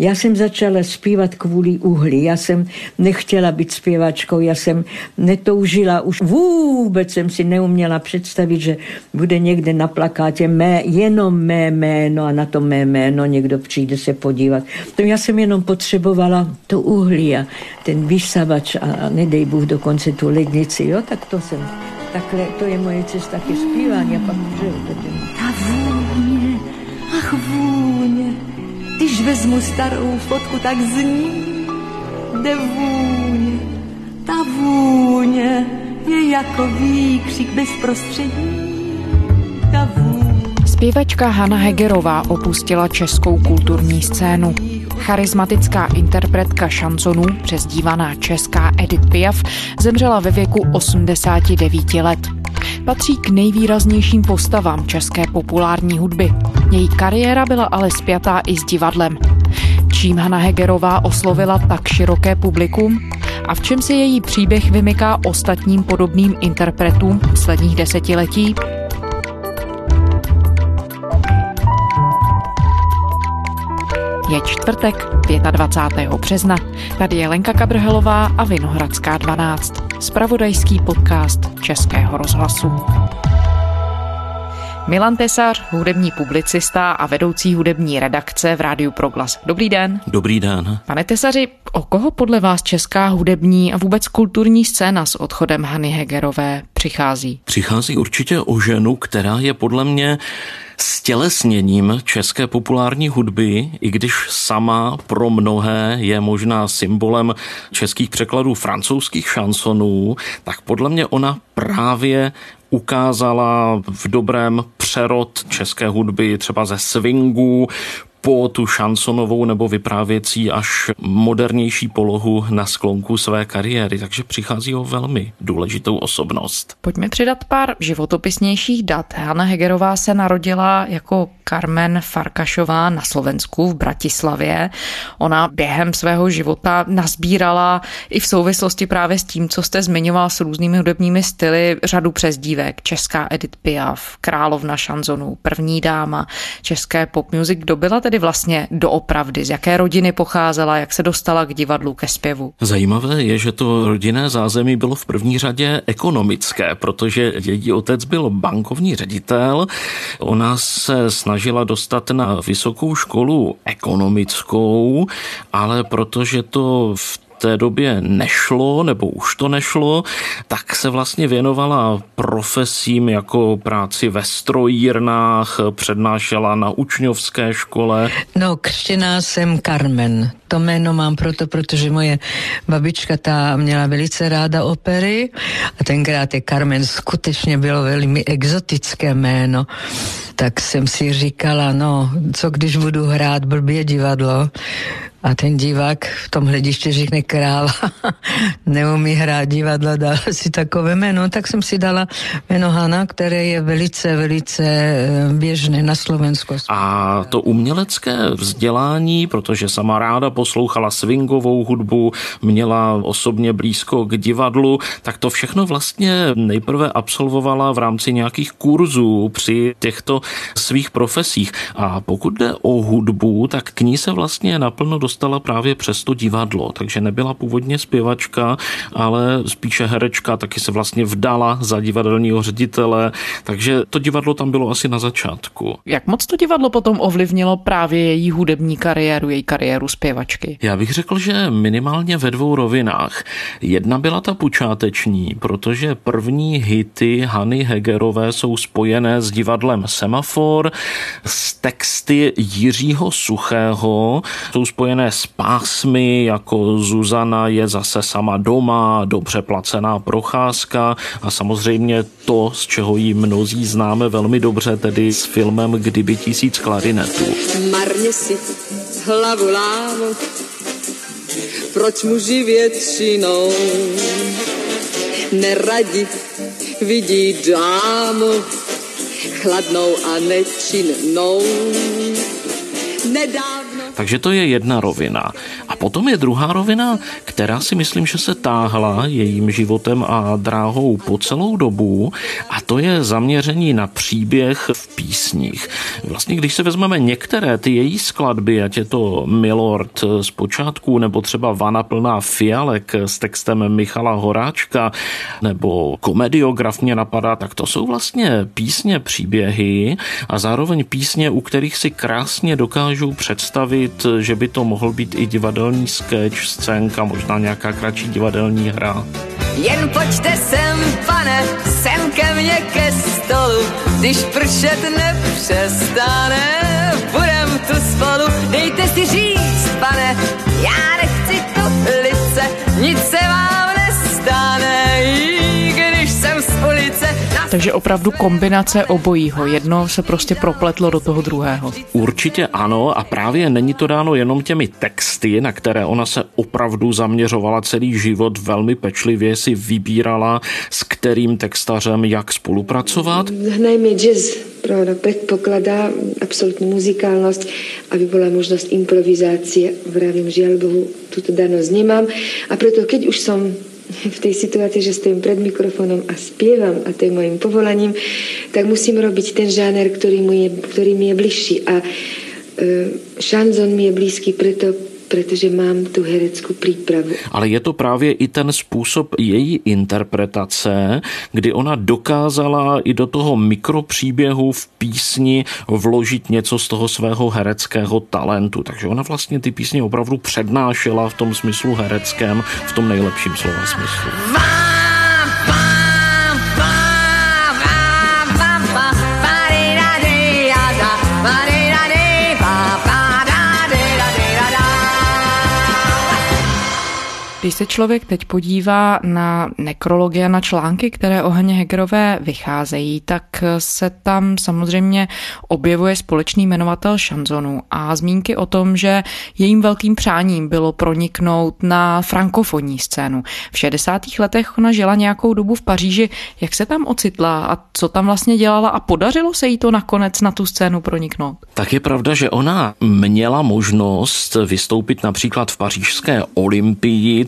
Já jsem začala zpívat kvůli uhlí. Já jsem nechtěla být zpěvačkou, já jsem netoužila, už vůbec jsem si neuměla představit, že bude někde na plakátě mé, jenom mé jméno a na to mé jméno někdo přijde se podívat. To já jsem jenom potřebovala to uhlí a ten vysavač a nedej Bůh dokonce tu lednici, jo, tak to jsem, takhle, to je moje cesta ke zpívání a pak že to. Ta vůně, ach vůně, vezmu starou fotku, tak zní, kde vůně, ta vůně je jako výkřik bezprostřední, ta vůně. Zpěvačka Hanna Hegerová opustila českou kulturní scénu. Charismatická interpretka šansonů, přezdívaná česká Edith Piaf, zemřela ve věku 89 let. Patří k nejvýraznějším postavám české populární hudby. Její kariéra byla ale spjatá i s divadlem. Čím Hanna Hegerová oslovila tak široké publikum a v čem se její příběh vymyká ostatním podobným interpretům posledních desetiletí? Je čtvrtek, 25. března. Tady je Lenka Kabrhelová a Vinohradská 12. Spravodajský podcast Českého rozhlasu. Milan Tesař, hudební publicista a vedoucí hudební redakce v Rádiu Proglas. Dobrý den. Dobrý den. Pane Tesaři, o koho podle vás česká hudební a vůbec kulturní scéna s odchodem Hany Hegerové přichází? Přichází určitě o ženu, která je podle mě stělesněním české populární hudby, i když sama pro mnohé je možná symbolem českých překladů francouzských šansonů, tak podle mě ona právě ukázala v dobrém přerod české hudby třeba ze swingu po tu šansonovou nebo vyprávěcí až modernější polohu na sklonku své kariéry, takže přichází o velmi důležitou osobnost. Pojďme přidat pár životopisnějších dat. Hanna Hegerová se narodila jako Carmen Farkašová na Slovensku v Bratislavě. Ona během svého života nazbírala i v souvislosti právě s tím, co jste zmiňoval s různými hudebními styly, řadu přezdívek. Česká Edith Piaf, Královna šanzonu, První dáma, české pop music. Kdo byla tedy vlastně doopravdy? Z jaké rodiny pocházela? Jak se dostala k divadlu, ke zpěvu? Zajímavé je, že to rodinné zázemí bylo v první řadě ekonomické, protože její otec byl bankovní ředitel. Ona se snažila dostat na vysokou školu ekonomickou, ale protože to v té době nešlo, nebo už to nešlo, tak se vlastně věnovala profesím jako práci ve strojírnách, přednášela na učňovské škole. No, křtěná jsem Carmen. To jméno mám proto, protože moje babička ta měla velice ráda opery a tenkrát je Carmen skutečně bylo velmi exotické jméno tak jsem si říkala, no, co když budu hrát blbě divadlo, a ten divák v tom hlediště řekne král, neumí hrát divadla, dal si takové jméno, tak jsem si dala jméno Hana, které je velice, velice eh, běžné na Slovensku. A to umělecké vzdělání, protože sama ráda poslouchala swingovou hudbu, měla osobně blízko k divadlu, tak to všechno vlastně nejprve absolvovala v rámci nějakých kurzů při těchto svých profesích. A pokud jde o hudbu, tak k ní se vlastně naplno dostala právě přes to divadlo, takže nebyla původně zpěvačka, ale spíše herečka, taky se vlastně vdala za divadelního ředitele, takže to divadlo tam bylo asi na začátku. Jak moc to divadlo potom ovlivnilo právě její hudební kariéru, její kariéru zpěvačky? Já bych řekl, že minimálně ve dvou rovinách. Jedna byla ta počáteční, protože první hity Hany Hegerové jsou spojené s divadlem Semafor, s texty Jiřího Suchého, jsou spojené spojené s pásmy, jako Zuzana je zase sama doma, dobře placená procházka a samozřejmě to, z čeho ji mnozí známe velmi dobře, tedy s filmem Kdyby tisíc klarinetů. Marně si hlavu lámu, proč muži většinou neradi vidí dámu chladnou a nečinnou. Nedávno Takže to je jedna rovina. Potom je druhá rovina, která si myslím, že se táhla jejím životem a dráhou po celou dobu a to je zaměření na příběh v písních. Vlastně, když se vezmeme některé ty její skladby, ať je to Milord z počátku, nebo třeba Vana plná fialek s textem Michala Horáčka, nebo komediograf mě napadá, tak to jsou vlastně písně příběhy a zároveň písně, u kterých si krásně dokážou představit, že by to mohl být i divadelní sketch, scénka, možná nějaká kratší divadelní hra. Jen pojďte sem, pane, sem ke mně ke stolu, když pršet nepřestane, budem tu spolu, dejte si říct, Takže opravdu kombinace obojího. Jedno se prostě propletlo do toho druhého. Určitě ano a právě není to dáno jenom těmi texty, na které ona se opravdu zaměřovala celý život, velmi pečlivě si vybírala, s kterým textařem jak spolupracovat. Najmä jazz pravda, predpokladá absolútnu muzikálnosť, aby bola možnosť improvizácie. Vravím, žiaľ Bohu, túto danosť nemám. A preto, keď už som v tej situácii, že stojím pred mikrofónom a spievam, a to je mojim povolaním, tak musím robiť ten žáner, mu je, ktorý mi je bližší. A e, šanzon mi je blízky preto, protože mám tu hereckou přípravu. Ale je to právě i ten způsob její interpretace, kdy ona dokázala i do toho mikropříběhu v písni vložit něco z toho svého hereckého talentu. Takže ona vlastně ty písně opravdu přednášela v tom smyslu hereckém, v tom nejlepším slova smyslu. Když se člověk teď podívá na nekrologie, na články, které o Haně Hegerové vycházejí, tak se tam samozřejmě objevuje společný jmenovatel šanzonu a zmínky o tom, že jejím velkým přáním bylo proniknout na frankofonní scénu. V 60. letech ona žila nějakou dobu v Paříži. Jak se tam ocitla a co tam vlastně dělala a podařilo se jí to nakonec na tu scénu proniknout? Tak je pravda, že ona měla možnost vystoupit například v pařížské olympii,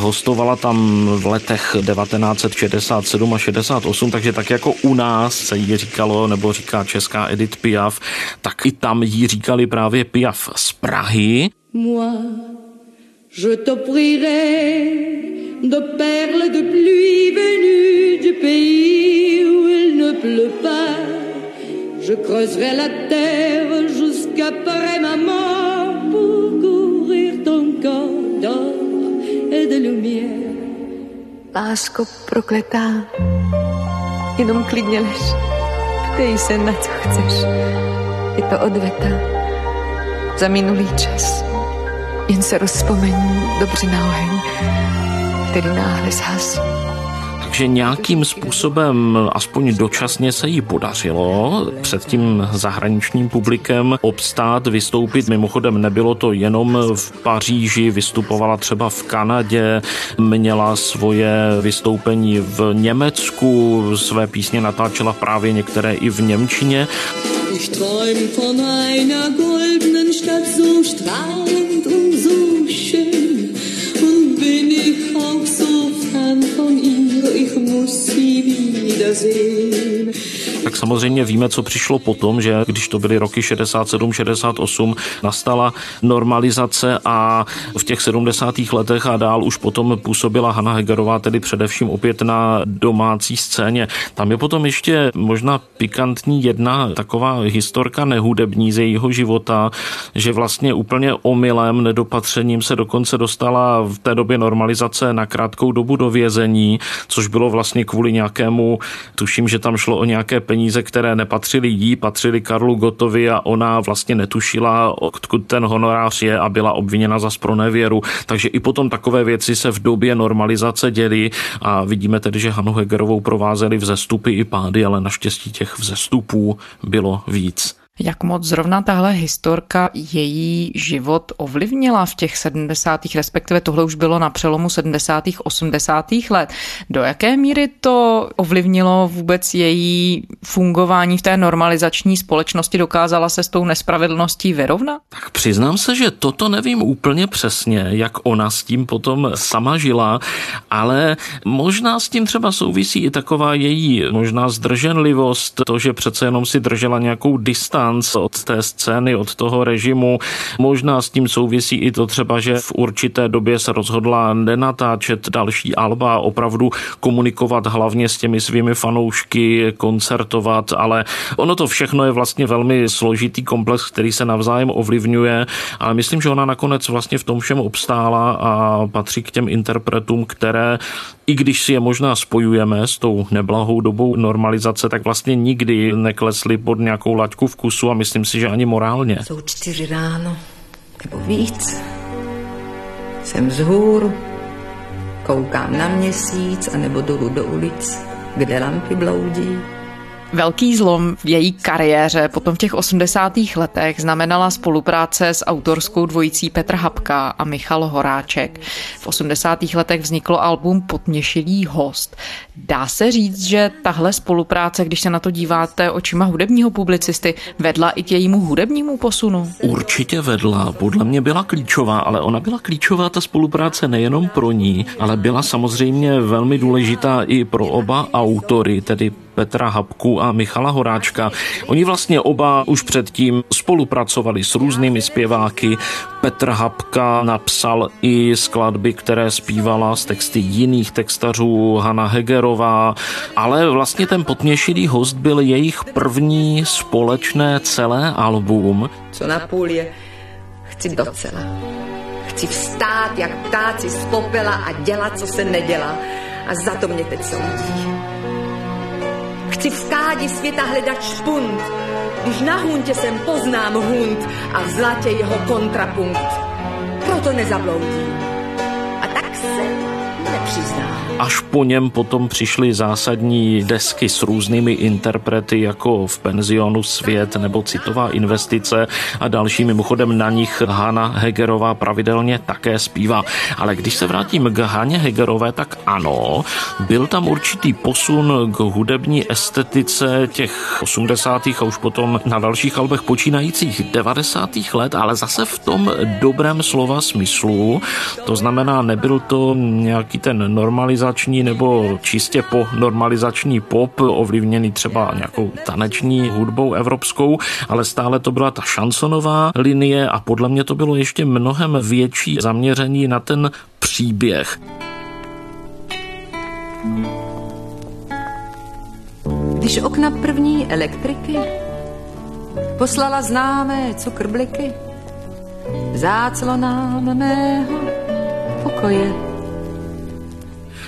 Hostovala tam v letech 1967 a 68, takže tak jako u nás se jí říkalo, nebo říká česká Edith Piaf, tak i tam jí říkali právě Piaf z Prahy. Moi, je t'offrirai de perles de pluie venues du pays où il ne pleut pas. Je creuserai la terre jusqu'après ma mort Lásko prokletá, jenom klidně lež, ptej se na co chceš. Je to odveta za minulý čas. Jen se rozpomeň dobře na oheň, který náhle zhasl že nějakým způsobem aspoň dočasně se jí podařilo před tím zahraničním publikem obstát, vystoupit. Mimochodem nebylo to jenom v Paříži, vystupovala třeba v Kanadě, měla svoje vystoupení v Německu, své písně natáčela právě některé i v Němčině. Ich träum von einer goldenen Stadt so strahlend wiedersehen. Tak samozřejmě víme, co přišlo potom, že když to byly roky 67, 68, nastala normalizace a v těch 70. letech a dál už potom působila Hanna Hegerová tedy především opět na domácí scéně. Tam je potom ještě možná pikantní jedna taková historka nehudební z jejího života, že vlastně úplně omylem, nedopatřením se dokonce dostala v té době normalizace na krátkou dobu do vězení, což bylo vlastně kvůli nějakému, tuším, že tam šlo o nějaké peníze, které nepatřily jí, patřily Karlu Gotovi a ona vlastně netušila, odkud ten honorář je a byla obviněna za spronevěru. Takže i potom takové věci se v době normalizace děly a vidíme tedy, že Hanu Hegerovou provázely vzestupy i pády, ale naštěstí těch vzestupů bylo víc. Jak moc zrovna tahle historka její život ovlivnila v těch 70. respektive tohle už bylo na přelomu 70. 80. let. Do jaké míry to ovlivnilo vůbec její fungování v té normalizační společnosti? Dokázala se s tou nespravedlností vyrovnat? Tak přiznám se, že toto nevím úplně přesně, jak ona s tím potom sama žila, ale možná s tím třeba souvisí i taková její možná zdrženlivost, to, že přece jenom si držela nějakou distanc od té scény, od toho režimu. Možná s tím souvisí i to třeba, že v určité době se rozhodla nenatáčet další alba, opravdu komunikovat hlavně s těmi svými fanoušky, koncertovat, ale ono to všechno je vlastně velmi složitý komplex, který se navzájem ovlivňuje, ale myslím, že ona nakonec vlastně v tom všem obstála a patří k těm interpretům, které i když si je možná spojujeme s tou neblahou dobou normalizace, tak vlastně nikdy neklesli pod nějakou laťku vkusu a myslím si, že ani morálně. Jsou čtyři ráno, nebo víc. Jsem vzhůru, koukám na měsíc, anebo dolů do ulic, kde lampy bloudí. Velký zlom v její kariéře potom v těch 80. letech znamenala spolupráce s autorskou dvojicí Petr Hapka a Michal Horáček. V 80. letech vzniklo album Potměšilý host. Dá se říct, že tahle spolupráce, když se na to díváte očima hudebního publicisty, vedla i k jejímu hudebnímu posunu? Určitě vedla, podle mě byla klíčová, ale ona byla klíčová ta spolupráce nejenom pro ní, ale byla samozřejmě velmi důležitá i pro oba autory, tedy Petra Habku a Michala Horáčka. Oni vlastně oba už předtím spolupracovali s různými zpěváky. Petr Habka napsal i skladby, které zpívala z texty jiných textařů, Hanna Hegerová, ale vlastně ten potměšilý host byl jejich první společné celé album. Co na půl je, chci docela. Chci vstát jak ptáci z popela a dělat, co se nedělá. A za to mě teď soudí. Chci v kádi světa hledat špunt, když na huntě jsem poznám hunt a v zlatě jeho kontrapunkt. Proto nezabloudím. A tak se nepřiznám. Až po něm potom přišly zásadní desky s různými interprety, jako v penzionu Svět nebo Citová investice a další. Mimochodem na nich Hanna Hegerová pravidelně také zpívá. Ale když se vrátím k Haně Hegerové, tak ano, byl tam určitý posun k hudební estetice těch 80. a už potom na dalších albech počínajících 90. let, ale zase v tom dobrém slova smyslu. To znamená, nebyl to nějaký ten normalizační normalizační nebo čistě po normalizační pop, ovlivněný třeba nějakou taneční hudbou evropskou, ale stále to byla ta šansonová linie a podle mě to bylo ještě mnohem větší zaměření na ten příběh. Když okna první elektriky poslala známé cukrbliky záclonám mého pokoje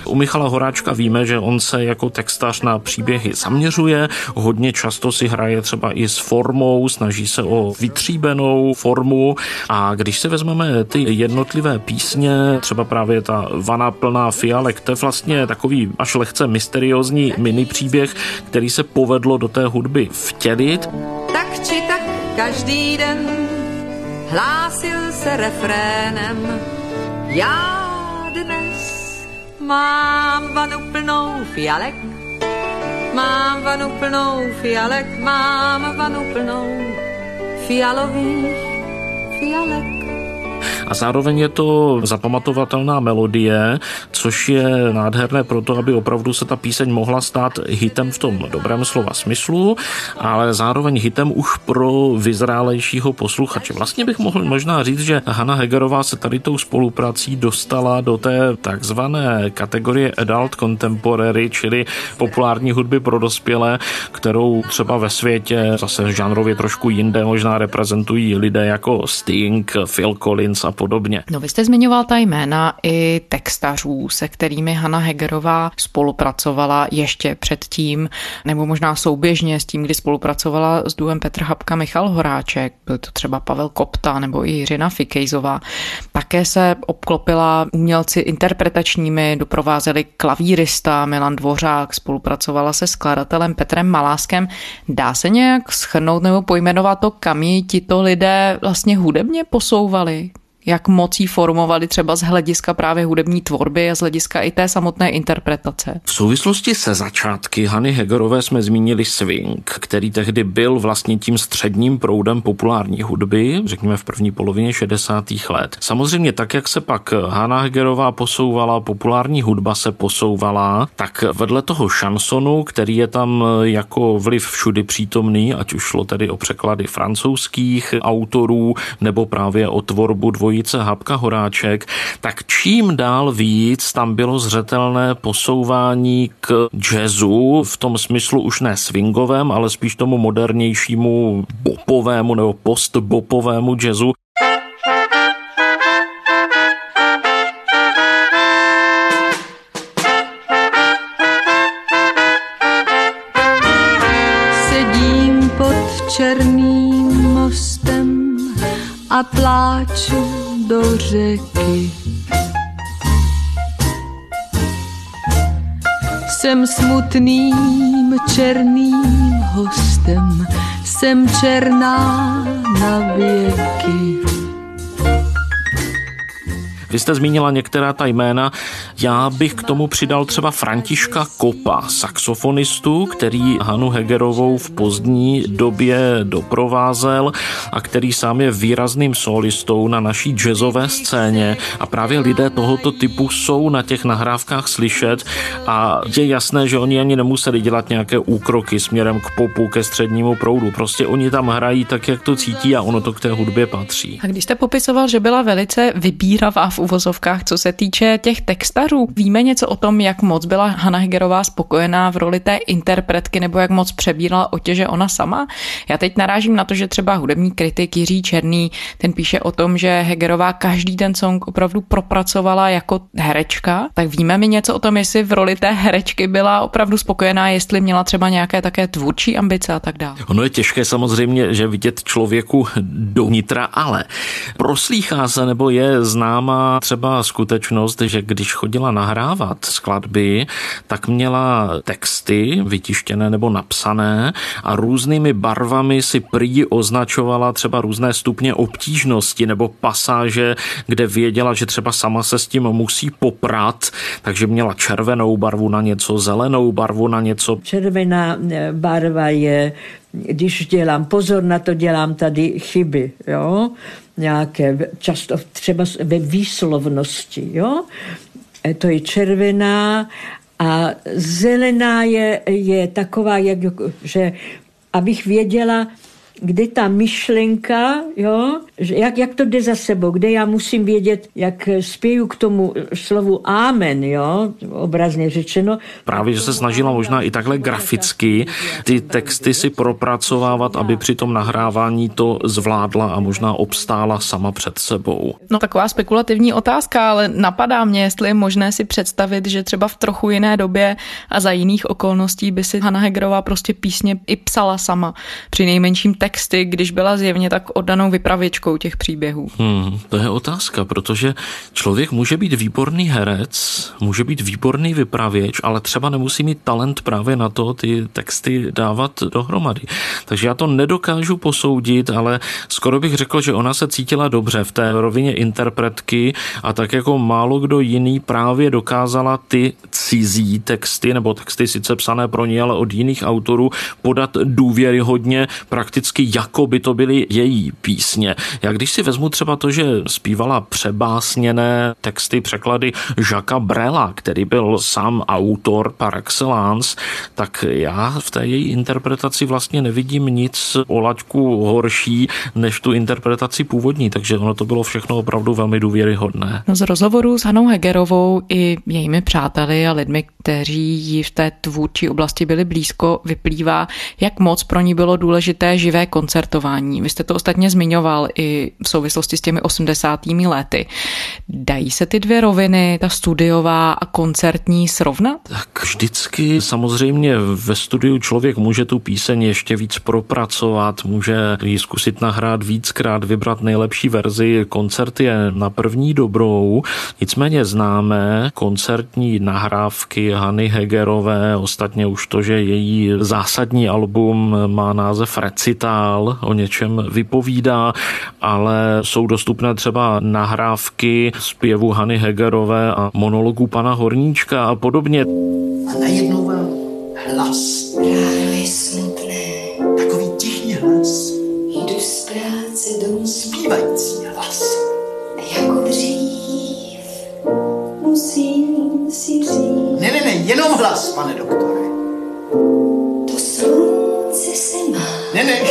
u Michala Horáčka víme, že on se jako textař na příběhy zaměřuje, hodně často si hraje třeba i s formou, snaží se o vytříbenou formu. A když si vezmeme ty jednotlivé písně, třeba právě ta vana plná fialek, to je vlastně takový až lehce mysteriózní mini příběh, který se povedlo do té hudby vtělit. Tak či tak každý den hlásil se refrénem. Já Mám vanu plnou fialek, mám vanu plnou fialek, mám vanu plnou fialových fialek a zároveň je to zapamatovatelná melodie, což je nádherné proto, aby opravdu se ta píseň mohla stát hitem v tom dobrém slova smyslu, ale zároveň hitem už pro vyzrálejšího posluchače. Vlastně bych mohl možná říct, že Hanna Hegerová se tady tou spoluprací dostala do té takzvané kategorie adult contemporary, čili populární hudby pro dospělé, kterou třeba ve světě zase žánrově trošku jinde možná reprezentují lidé jako Sting, Phil Collins a podobně. No vy jste zmiňoval ta jména i textařů, se kterými Hanna Hegerová spolupracovala ještě předtím, nebo možná souběžně s tím, kdy spolupracovala s duem Petr Hapka Michal Horáček, byl to třeba Pavel Kopta nebo i Jiřina Fikejzová. Také se obklopila umělci interpretačními, doprovázeli klavírista Milan Dvořák, spolupracovala se skladatelem Petrem Maláskem. Dá se nějak schrnout nebo pojmenovat to, kam ji tito lidé vlastně hudebně posouvali? Jak mocí formovali třeba z hlediska právě hudební tvorby a z hlediska i té samotné interpretace. V souvislosti se začátky Hany Hegerové jsme zmínili swing, který tehdy byl vlastně tím středním proudem populární hudby, řekněme v první polovině 60. let. Samozřejmě tak, jak se pak Hanna Hegerová posouvala, populární hudba se posouvala, tak vedle toho šansonu, který je tam jako vliv všudy přítomný, ať už šlo tedy o překlady francouzských autorů nebo právě o tvorbu dvoj dvojice Habka Horáček, tak čím dál víc tam bylo zřetelné posouvání k jazzu, v tom smyslu už ne swingovém, ale spíš tomu modernějšímu bopovému nebo postbopovému jazzu. Sedím pod černým mostem a pláču do řeky. Jsem smutným černým hostem, jsem černá na věky. Vy jste zmínila některá ta jména, já bych k tomu přidal třeba Františka Kopa, saxofonistu, který Hanu Hegerovou v pozdní době doprovázel a který sám je výrazným solistou na naší jazzové scéně a právě lidé tohoto typu jsou na těch nahrávkách slyšet a je jasné, že oni ani nemuseli dělat nějaké úkroky směrem k popu, ke střednímu proudu. Prostě oni tam hrají tak, jak to cítí a ono to k té hudbě patří. A když jste popisoval, že byla velice vybíravá v uvozovkách, co se týče těch textařů. Víme něco o tom, jak moc byla Hanna Hegerová spokojená v roli té interpretky nebo jak moc přebírala otěže ona sama? Já teď narážím na to, že třeba hudební kritik Jiří Černý, ten píše o tom, že Hegerová každý ten song opravdu propracovala jako herečka. Tak víme mi něco o tom, jestli v roli té herečky byla opravdu spokojená, jestli měla třeba nějaké také tvůrčí ambice a tak dále. Ono je těžké samozřejmě, že vidět člověku do nitra, ale proslýchá se nebo je známá třeba skutečnost, že když chodila nahrávat skladby, tak měla texty vytištěné nebo napsané a různými barvami si prý označovala třeba různé stupně obtížnosti nebo pasáže, kde věděla, že třeba sama se s tím musí poprat, takže měla červenou barvu na něco, zelenou barvu na něco. Červená eh, barva je když dělám pozor na to, dělám tady chyby, jo nějaké, často třeba ve výslovnosti, jo. E, to je červená a zelená je, je taková, jak, že abych věděla, kde ta myšlenka, jo, jak, jak to jde za sebou, kde já musím vědět, jak zpěju k tomu slovu amen, jo, obrazně řečeno. Právě, že se snažila možná i takhle graficky ty texty si propracovávat, aby při tom nahrávání to zvládla a možná obstála sama před sebou. No taková spekulativní otázka, ale napadá mě, jestli je možné si představit, že třeba v trochu jiné době a za jiných okolností by si Hanna Hegerová prostě písně i psala sama. Při nejmenším texty, když byla zjevně tak oddanou vypravěčkou těch příběhů? Hmm, to je otázka, protože člověk může být výborný herec, může být výborný vypravěč, ale třeba nemusí mít talent právě na to ty texty dávat dohromady. Takže já to nedokážu posoudit, ale skoro bych řekl, že ona se cítila dobře v té rovině interpretky a tak jako málo kdo jiný právě dokázala ty cizí texty, nebo texty sice psané pro ní, ale od jiných autorů podat důvěryhodně prakticky vždycky jako by to byly její písně. Já když si vezmu třeba to, že zpívala přebásněné texty, překlady Žaka Brela, který byl sám autor par excellence, tak já v té její interpretaci vlastně nevidím nic o laťku horší než tu interpretaci původní, takže ono to bylo všechno opravdu velmi důvěryhodné. No z rozhovoru s Hanou Hegerovou i jejími přáteli a lidmi, kteří jí v té tvůrčí oblasti byli blízko, vyplývá, jak moc pro ní bylo důležité živé koncertování. Vy jste to ostatně zmiňoval i v souvislosti s těmi 80. lety. Dají se ty dvě roviny, ta studiová a koncertní, srovnat? Tak vždycky samozřejmě ve studiu člověk může tu píseň ještě víc propracovat, může ji zkusit nahrát víckrát, vybrat nejlepší verzi. Koncert je na první dobrou, nicméně známe koncertní nahrávky Hany Hegerové, ostatně už to, že její zásadní album má název Recital, o něčem vypovídá, ale jsou dostupné třeba nahrávky zpěvu Hany Hegerové a monologu pana Horníčka a podobně. A najednou vám hlas. Smutné, Takový tichý hlas. jdu z práce domů Zpívající hlas. jako dřív. Musím si říct, Ne, ne, ne, jenom hlas, pane doktore.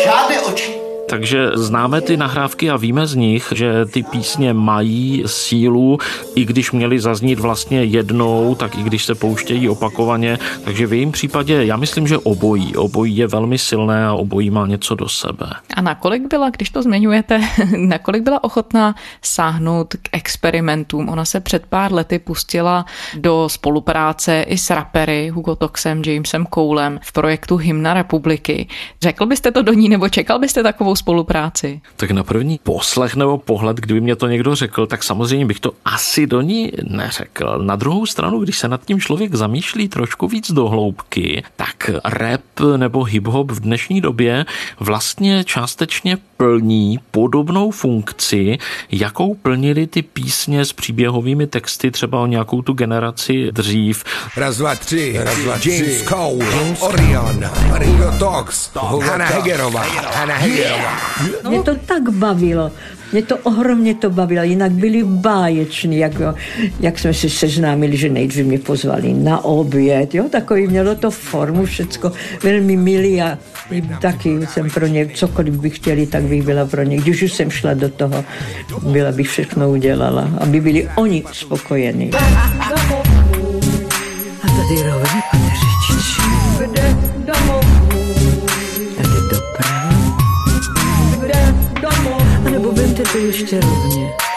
Žádné oči. Takže známe ty nahrávky a víme z nich, že ty písně mají sílu, i když měly zaznít vlastně jednou, tak i když se pouštějí opakovaně. Takže v jejím případě já myslím, že obojí. Obojí je velmi silné a obojí má něco do sebe. A nakolik byla, když to zmiňujete, nakolik byla ochotná sáhnout k experimentům? Ona se před pár lety pustila do spolupráce i s rapery Hugo Toxem, Jamesem Coulem v projektu Hymna republiky. Řekl byste to do ní nebo čekal byste takovou spolupráci? Tak na první poslech nebo pohled, kdyby mě to někdo řekl, tak samozřejmě bych to asi do ní neřekl. Na druhou stranu, když se nad tím člověk zamýšlí trošku víc do hloubky, tak rap nebo hip-hop v dnešní době vlastně částečně plní podobnou funkci, jakou plnili ty písně s příběhovými texty třeba o nějakou tu generaci dřív. Raz, dva, tři, raz, dva, James Cole, Orion, Ringo Tox, Hanna Hegerová, Hanna Hegerová. Mě to tak bavilo. Mě to ohromně to bavilo, jinak byli báječní, jak, jak jsme se seznámili, že nejdřív mě pozvali na oběd, jo, takový mělo to formu, všecko velmi milý a taky jsem pro ně, cokoliv bych chtěli, tak bych byla pro ně. Když už jsem šla do toho, byla bych všechno udělala, aby byli oni spokojení. A tady rovně, nebo vemte to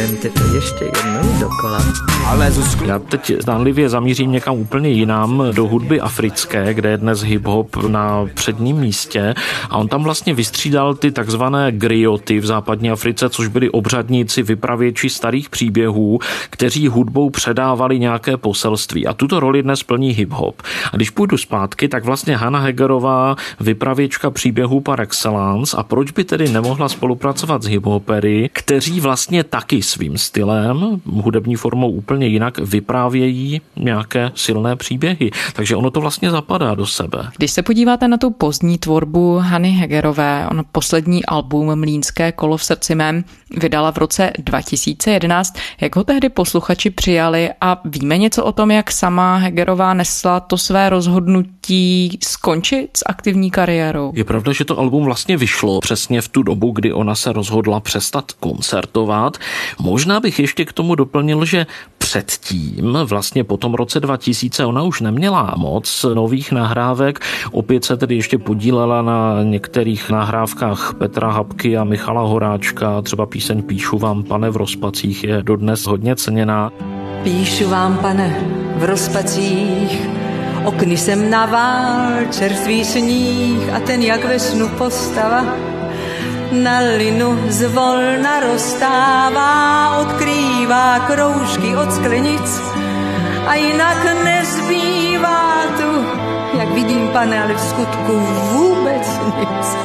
Vemte to ještě jednou dokola. Ale Zuzku, Já teď zdánlivě zamířím někam úplně jinam, do hudby africké, kde je dnes hip-hop na předním místě a on tam vlastně vystřídal ty takzvané grioty v západní Africe, což byli obřadníci, vypravěči starých příběhů, kteří hudbou předávali nějaké poselství a tuto roli dnes plní hip-hop. A když půjdu zpátky, tak vlastně Hanna Hegerová, vypravěčka příběhů par excellence a proč by tedy nemohla spolupracovat s hiphopery, kteří vlastně taky svým stylem, hudební formou úplně jinak vyprávějí nějaké silné příběhy. Takže ono to vlastně zapadá do sebe. Když se podíváte na tu pozdní tvorbu Hany Hegerové, on poslední album Mlínské kolo v srdci mém vydala v roce 2011. Jak ho tehdy posluchači přijali a víme něco o tom, jak sama Hegerová nesla to své rozhodnutí skončit s aktivní kariérou? Je pravda, že to album vlastně vyšlo přesně v tu dobu, kdy ona se rozhodla přestat koncertovat. Možná bych ještě k tomu doplnil, že předtím, vlastně po tom roce 2000, ona už neměla moc nových nahrávek. Opět se tedy ještě podílela na některých nahrávkách Petra Habky a Michala Horáčka. Třeba píseň Píšu vám, pane, v rozpacích je dodnes hodně ceněná. Píšu vám, pane, v rozpacích, okny jsem navál, čerstvý sníh a ten jak ve snu postava na linu zvolna rozstává, odkrývá kroužky od sklenic a jinak nezbývá tu, jak vidím, pane, ale v skutku vůbec nic.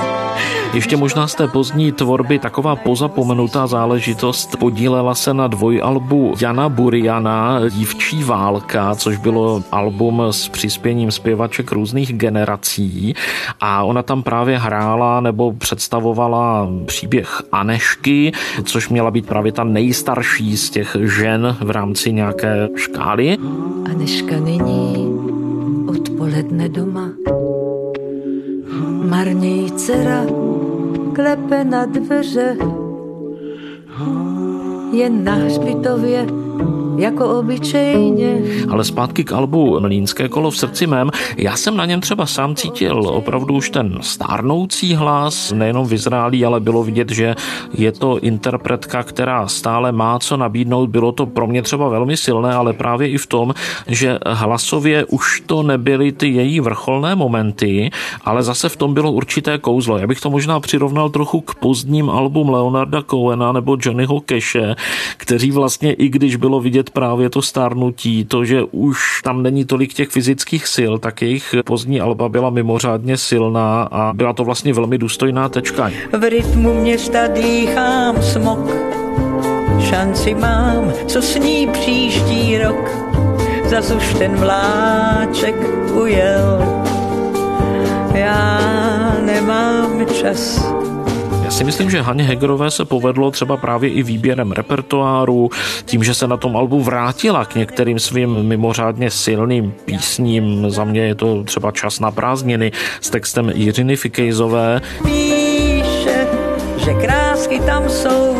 Ještě možná z té pozdní tvorby taková pozapomenutá záležitost podílela se na dvojalbu Jana Buriana Dívčí válka, což bylo album s přispěním zpěvaček různých generací a ona tam právě hrála nebo představovala příběh Anešky, což měla být právě ta nejstarší z těch žen v rámci nějaké škály. Aneška není odpoledne doma. Marně jí dcera klepe na dveře. Je na hřbitově jako obyčejně. Ale zpátky k albu Mlínské kolo v srdci mém. Já jsem na něm třeba sám cítil opravdu už ten stárnoucí hlas, nejenom vyzrálý, ale bylo vidět, že je to interpretka, která stále má co nabídnout. Bylo to pro mě třeba velmi silné, ale právě i v tom, že hlasově už to nebyly ty její vrcholné momenty, ale zase v tom bylo určité kouzlo. Já bych to možná přirovnal trochu k pozdním album Leonarda Cohena nebo Johnnyho Cache, kteří vlastně i když bylo vidět právě to stárnutí, to, že už tam není tolik těch fyzických sil, tak jejich pozdní alba byla mimořádně silná a byla to vlastně velmi důstojná tečka. V rytmu města dýchám smok, šanci mám, co sní příští rok. Zas už ten vláček ujel, já nemám čas já si myslím, že Haně Hegerové se povedlo třeba právě i výběrem repertoáru, tím, že se na tom albu vrátila k některým svým mimořádně silným písním. Za mě je to třeba Čas na prázdniny s textem Jiřiny Fikejzové. Píše, že krásky tam jsou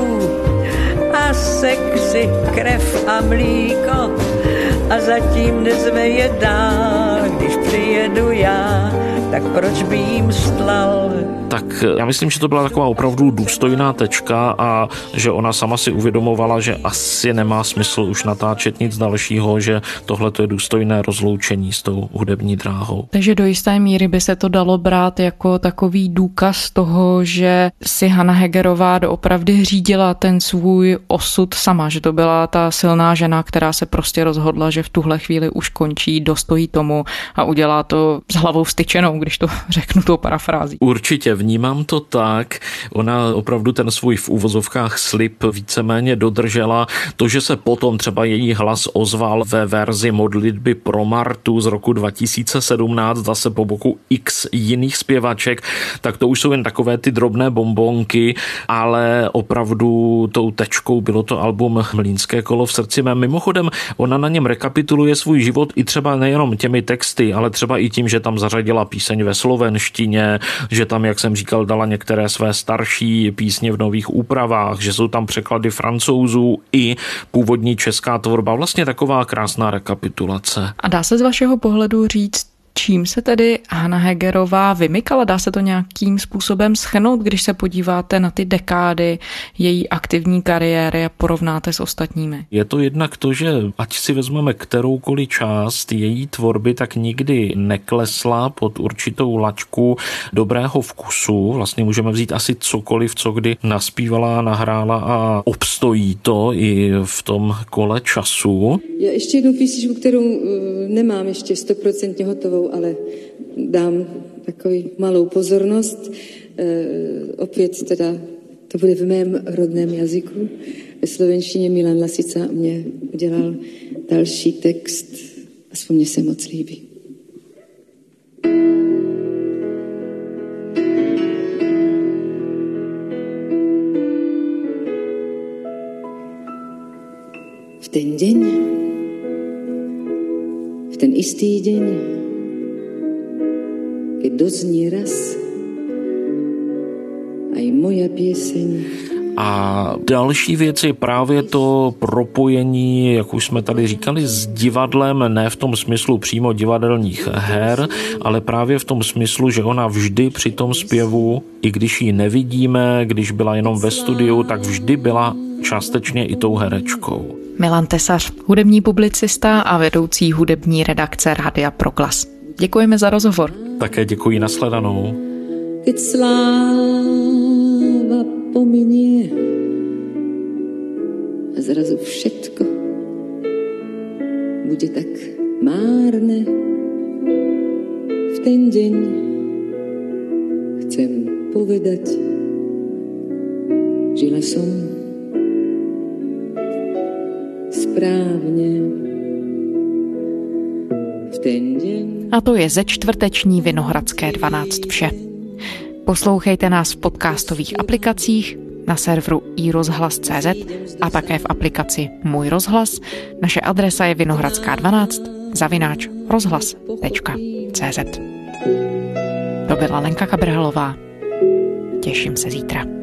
a sexy, krev a mlíko a zatím nezve je dál, když přijedu já, tak proč by jim stlal tak já myslím, že to byla taková opravdu důstojná tečka a že ona sama si uvědomovala, že asi nemá smysl už natáčet nic dalšího, že tohle je důstojné rozloučení s tou hudební dráhou. Takže do jisté míry by se to dalo brát jako takový důkaz toho, že si Hanna Hegerová doopravdy řídila ten svůj osud sama, že to byla ta silná žena, která se prostě rozhodla, že v tuhle chvíli už končí, dostojí tomu a udělá to s hlavou vstyčenou, když to řeknu tou parafrází. Určitě vnímám to tak. Ona opravdu ten svůj v úvozovkách slib víceméně dodržela. To, že se potom třeba její hlas ozval ve verzi modlitby pro Martu z roku 2017, zase po boku x jiných zpěvaček, tak to už jsou jen takové ty drobné bombonky, ale opravdu tou tečkou bylo to album Mlínské kolo v srdci mé. Mimochodem, ona na něm rekapituluje svůj život i třeba nejenom těmi texty, ale třeba i tím, že tam zařadila píseň ve slovenštině, že tam, jak jsem říkal, dala některé své starší písně v nových úpravách, že jsou tam překlady francouzů i původní česká tvorba. Vlastně taková krásná rekapitulace. A dá se z vašeho pohledu říct, Čím se tedy Hanna Hegerová vymykala? Dá se to nějakým způsobem schrnout, když se podíváte na ty dekády její aktivní kariéry a porovnáte s ostatními? Je to jednak to, že ať si vezmeme kteroukoliv část její tvorby, tak nikdy neklesla pod určitou lačku dobrého vkusu. Vlastně můžeme vzít asi cokoliv, co kdy naspívala, nahrála a obstojí to i v tom kole času. Já ještě jednu písničku, kterou eh, nemám ještě stoprocentně hotovou, ale dám takový malou pozornost. E, opět teda to bude v mém rodném jazyku. Ve slovenštině Milan Lasica mě udělal další text, aspoň mě se moc líbí. V ten deň, v ten istý keď dozní raz aj moja pieseň. A další věc je právě to propojení, jak už jsme tady říkali, s divadlem, ne v tom smyslu přímo divadelních her, ale právě v tom smyslu, že ona vždy při tom zpěvu, i když ji nevidíme, když byla jenom ve studiu, tak vždy byla částečně i tou herečkou. Milan Tesař, hudební publicista a vedoucí hudební redakce Rádia Proglas. Děkujeme za rozhovor. Také děkuji, nasledanou. Keď sláva pominie a zrazu všetko bude tak márne v ten deň chcem povedať žila som správne. V ten deň a to je ze čtvrteční Vinohradské 12 vše. Poslouchejte nás v podcastových aplikacích, na serveru iRozhlas.cz a také v aplikaci Můj rozhlas. Naše adresa je vinohradská12 zavináč rozhlas.cz To byla Lenka Kabrhalová. Těším se zítra.